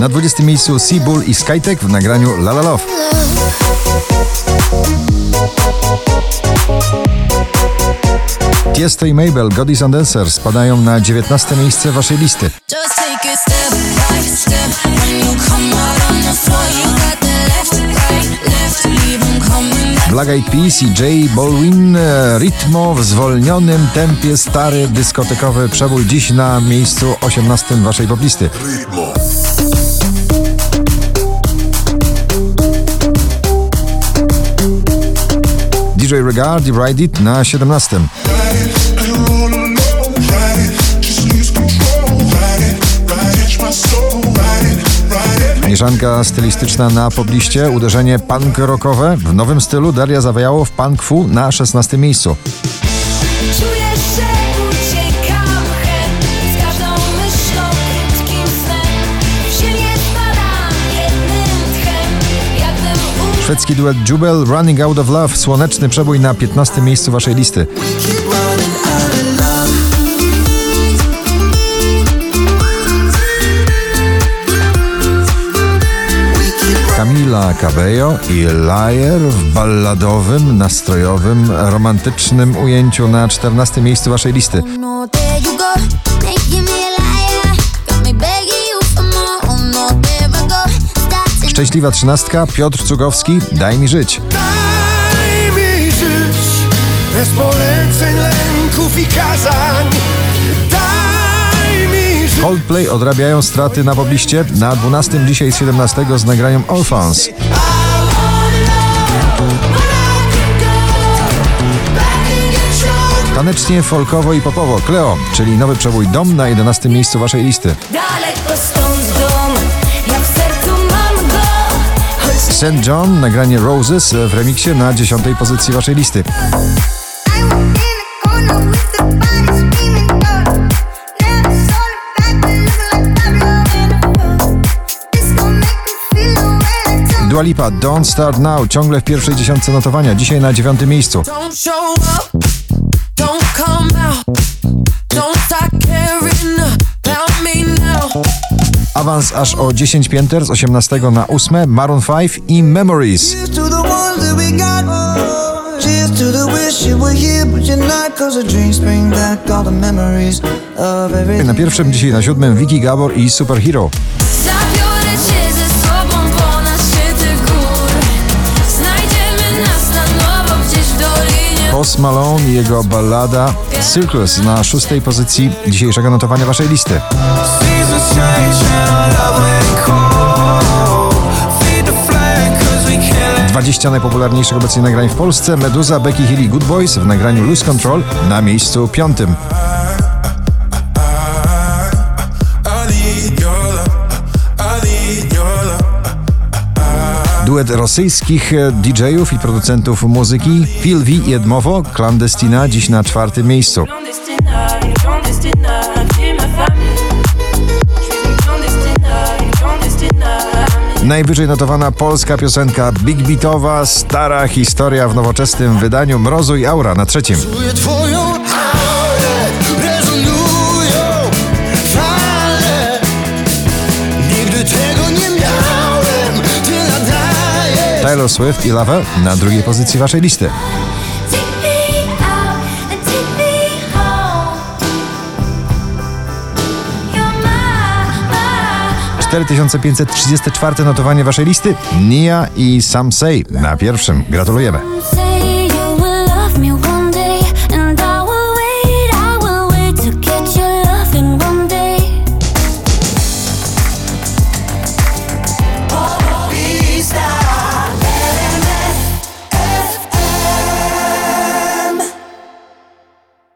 Na 20 miejscu Seabull i Skytech w nagraniu La La Love. Tiesto i Mabel, God is on Dancer spadają na 19 miejsce waszej listy. Black Eyed Peas i J Balwin e, Ritmo w zwolnionym tempie stary dyskotekowy przebój dziś na miejscu 18 waszej poplisty. DJ Regard i Ride It na 17. Mieszanka stylistyczna na pobliście, uderzenie punk rockowe w nowym stylu Daria zawijało w punk fu na 16 miejscu. Szwedzki duet Jubel Running Out of Love, słoneczny przebój na 15 miejscu waszej listy. Camila Cabello i Liar w balladowym, nastrojowym, romantycznym ujęciu na 14 miejscu waszej listy. Szczęśliwa trzynastka, Piotr Cugowski, Daj mi żyć. Daj mi żyć bez poleceń, lęków i kazań. Daj mi żyć. Coldplay odrabiają straty na pobliście, na 12 dzisiaj z 17 z nagraniem Orphans. Tanecznie, folkowo i popowo Cleo, czyli nowy przebój Dom na 11 miejscu waszej listy. St. John, nagranie Roses w remiksie na 10 pozycji waszej listy. Dua Lipa, Don't Start Now, ciągle w pierwszej dziesiątce notowania, dzisiaj na dziewiątym miejscu. Awans aż o 10 pięter z 18 na 8, Maroon 5 i Memories. Na pierwszym, dzisiaj na siódmym, Vicky Gabor i Superhero. Zabiorę cię ze sobą ponad szczyty gór. Znajdziemy nas na nowo gdzieś w dolinie. Post Malone i jego ballada Circus na szóstej pozycji dzisiejszego notowania waszej listy. 20 najpopularniejszych obecnie nagrań w Polsce Meduza, Becky Hill Good Boys w nagraniu Lose Control na miejscu piątym. Duet rosyjskich DJ-ów i producentów muzyki V i Edmowo, Clandestina dziś na czwartym miejscu. clandestina, clandestina, Najwyżej notowana polska piosenka Big Beatowa, stara historia w nowoczesnym wydaniu Mrozu i Aura na trzecim. Taylor Swift i Lava na drugiej pozycji waszej listy. 4534 notowanie waszej listy. Nia i Sam Say na pierwszym. Gratulujemy.